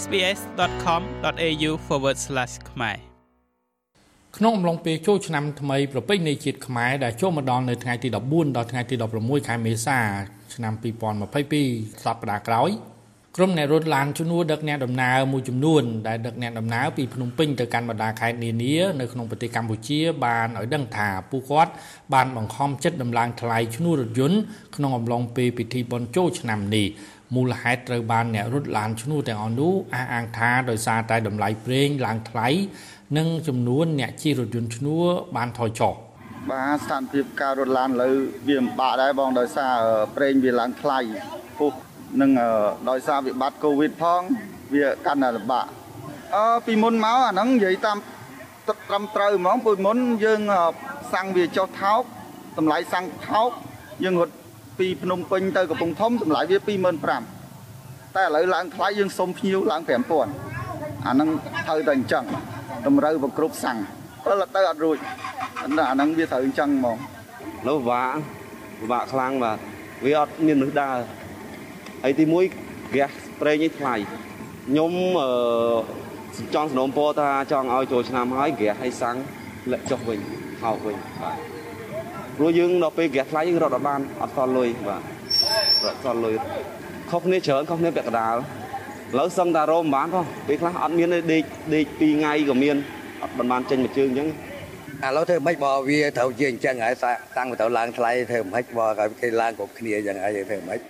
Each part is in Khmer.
sbs.com.au/ ខ្មែរក្នុងអំឡុងពេលចូលឆ្នាំថ្មីប្រពៃណីជាតិខ្មែរដែលចូលមកដល់នៅថ្ងៃទី14ដល់ថ្ងៃទី16ខែមេសាឆ្នាំ2022សប្តាហ៍ក្រោយ ក្រុមអ្នករត់ឡានជំនួសដឹកអ្នកដំណើរមួយចំនួនដែលដឹកអ្នកដំណើរពីភ្នំពេញទៅកាន់បណ្ដាខេត្តនានានៅក្នុងប្រទេសកម្ពុជាបានឲ្យដឹងថាពួកគាត់បានបង្ខំចិត្តដំឡើងថ្លៃឈ្នួលរថយន្តក្នុងអំឡុងពេលពិធីបុណ្យចូលឆ្នាំនេះមូលហេតុត្រូវបានអ្នករត់ឡានឈ្នួលទាំងអស់នោះអះអាងថាដោយសារតែតម្លៃប្រេងឡើងថ្លៃនិងចំនួនអ្នកជិះរថយន្តឈ្នួលបានថយចុះបាទស្ថានភាពការរត់ឡានលើវាពិបាកដែរបងដោយសារប្រេងវាឡើងថ្លៃពុះ នឹងដោយសារវិបត្តិកូវីដផងវាកាន់តែលំបាកអឺពីមុនមកអាហ្នឹងនិយាយតាមត្រឹមត្រូវហ្មងពីមុនយើងសាំងវាចុះថោកតម្លៃសាំងថោកយើងរត់ពីភ្នំពេញទៅកំពង់ធំតម្លៃវា25000តែឥឡូវឡើងថ្លៃយើងសុំភ្ញៀវឡើង5000អាហ្នឹងត្រូវតែអញ្ចឹងតម្រូវប្រគ្រប់សាំងពេលទៅអត់រួចអាហ្នឹងវាត្រូវអញ្ចឹងហ្មងនៅពិបាកពិបាកខ្លាំងបាទវាអត់មានមនុស្សដើរ ហើយទី1ហ្គាសប្រេងនេះថ្លៃខ្ញុំអឺចង់สนមពរថាចង់ឲ្យចូលឆ្នាំហើយហ្គាសឲ្យសាំងលាក់ចុះវិញហោកវិញបាទព្រោះយើងដល់ពេលហ្គាសថ្លៃយើងរត់អត់បានអត់សល់លុយបាទរត់សល់លុយខុសគ្នាច្រើនខុសគ្នាពាក់កណ្ដាលឥឡូវសឹងតារោមបានផងពេលខ្លះអត់មានទេដេកដេក2ថ្ងៃក៏មានអត់បានចេញមួយជើងអញ្ចឹងឥឡូវធ្វើម៉េចបើវាត្រូវជាអញ្ចឹងហើយតាំងទៅឡើងថ្លៃធ្វើម៉េចបើគេឡើងគ្រប់គ្នាអញ្ចឹងហើយធ្វើម៉េច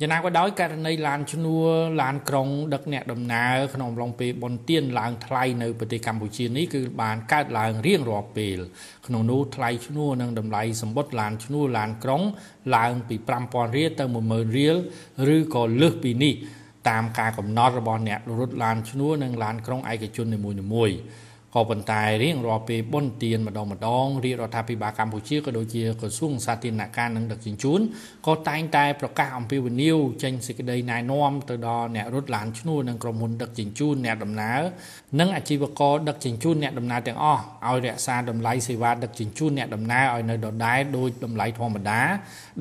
យ៉ាងណាក៏ដោយករណីឡានឈ្នួលឡានក្រុងដឹកអ្នកដំណើរក្នុងអំឡុងពេលបុណ្យទានឡើងថ្លៃនៅប្រទេសកម្ពុជានេះគឺបានកើតឡើងរៀងរាល់ពេលក្នុងនោះថ្លៃឈ្នួលនិងតម្លៃសម្បត្តិឡានឈ្នួលឡានក្រុង ឡើងពី5000រៀលទៅ10000រៀលឬក៏លើសពីនេះតាមការកំណត់របស់អ្នករត់ឡានឈ្នួលនិងឡានក្រុងឯកជននីមួយៗ ក៏ប៉ុន្តែរៀងរាល់ពេលបុណ្យទានម្ដងម្ដងរាជរដ្ឋាភិបាលកម្ពុជាក៏ដូចជាក្រសួងសាធារណការនិងដឹកជញ្ជូនក៏តែងតែប្រកាសអំពីវិនិយោគចេញសេចក្តីណែនាំទៅដល់អ្នករត់ឡានឈ្នួលនិងក្រុមហ៊ុនដឹកជញ្ជូនអ្នកដំណើរនិងអាជីវករដឹកជញ្ជូនអ្នកដំណើរទាំងអស់ឲ្យរក្សាតម្លៃសេវាដឹកជញ្ជូនអ្នកដំណើរឲ្យនៅដដែលដោយតម្លៃធម្មតា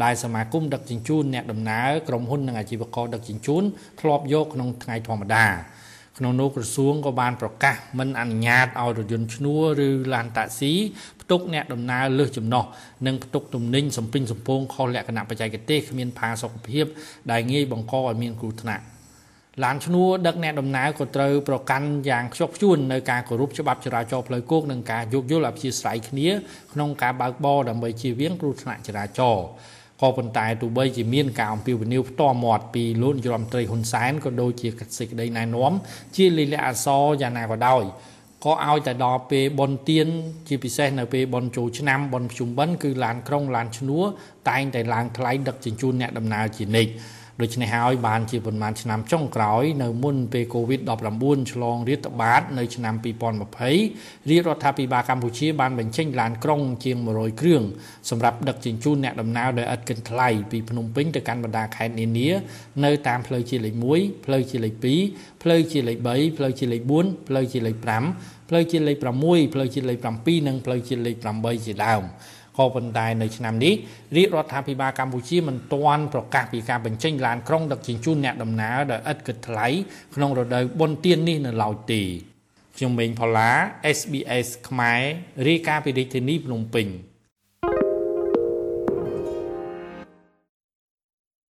ដែលសមាគមដឹកជញ្ជូនអ្នកដំណើរក្រុមហ៊ុននិងអាជីវករដឹកជញ្ជូនធ្លាប់យកក្នុងថ្ងៃធម្មតា ក្នុងនោះក្រសួងក៏បានប្រកាសមិនអនុញ្ញាតឲ្យរថយន្តឈ្នួលឬឡានតាក់ស៊ីផ្ទុកអ្នកដំណើរលើសចំណុះនិងផ្ទុកទំនិញសំពេញសំពងខុសលក្ខណៈបច្ចេកទេសគ្មានផាសុកភាព ដែលងាយបង្កឲ្យមានគ្រោះថ្នាក់ឡានឈ្នួលដឹកអ្នកដំណើរក៏ត្រូវប្រកាន់យ៉ាងខ្ជាប់ខ្ជួននៅការគោរពច្បាប់ចរាចរណ៍ផ្លូវគោកនិងការយោគយល់អព្យាស្រ័យគ្នាក្នុងការបើកបរដើម្បីជៀសវាងគ្រោះថ្នាក់ចរាចរណ៍ ក៏ប៉ុន្តែទោះបីជាមានការអំពាវនាវផ្ទាល់មាត់ពីលោកនាយរដ្ឋមន្ត្រីហ៊ុនសែនក៏ដូចជាសេចក្តីណែនាំជាលិលាអសរយ៉ាងណាក៏ដោយក៏ឲ្យតែដល់ពេលបនទៀនជាពិសេសនៅពេលបនចូលឆ្នាំបនភ្ជុំបិណ្ឌគឺឡានក្រុងឡានឈ្នួលតែងតែឡើងថ្លៃដឹកជញ្ជូនអ្នកដំណើរជានិច្ច ដូច្នេះហើយបានជាប៉ុន្មានឆ្នាំចុងក្រោយនៅមុនពេល COVID-19 ឆ្លងរាតត្បាតនៅឆ្នាំ2020រាជរដ្ឋាភិបាលកម្ពុជាបានបញ្ចេញឡានក្រុងជាង100គ្រឿងសម្រាប់ដឹកជញ្ជូនអ្នកដំណើរដោយឥតគិតថ្លៃពីភ្នំពេញទៅកាន់បណ្ដាខេត្តនានានៅតាមផ្លូវជាតិលេខ1ផ្លូវជាតិលេខ2ផ្លូវជាតិលេខ3ផ្លូវជាតិលេខ4ផ្លូវជាតិលេខ5ផ្លូវជាតិលេខ6ផ្លូវជាតិលេខ7និងផ្លូវជាតិលេខ8ជាដើម ក៏ប៉ុន្តែនៅឆ្នាំនេះរាជរដ្ឋាភិបាលកម្ពុជាមិនទាន់ប្រកាសពីការបញ្ចេញឡានក្រុងដឹកជញ្ជូនអ្នកដំណើរដោយឥតគិតថ្លៃក្នុងរដូវបុណ្យទាននេះនៅឡើយទេខ្ញុំម៉េងផល្លា SBS ខ្មែររាយការណ៍ពីរាជធានីភ្នំពេញ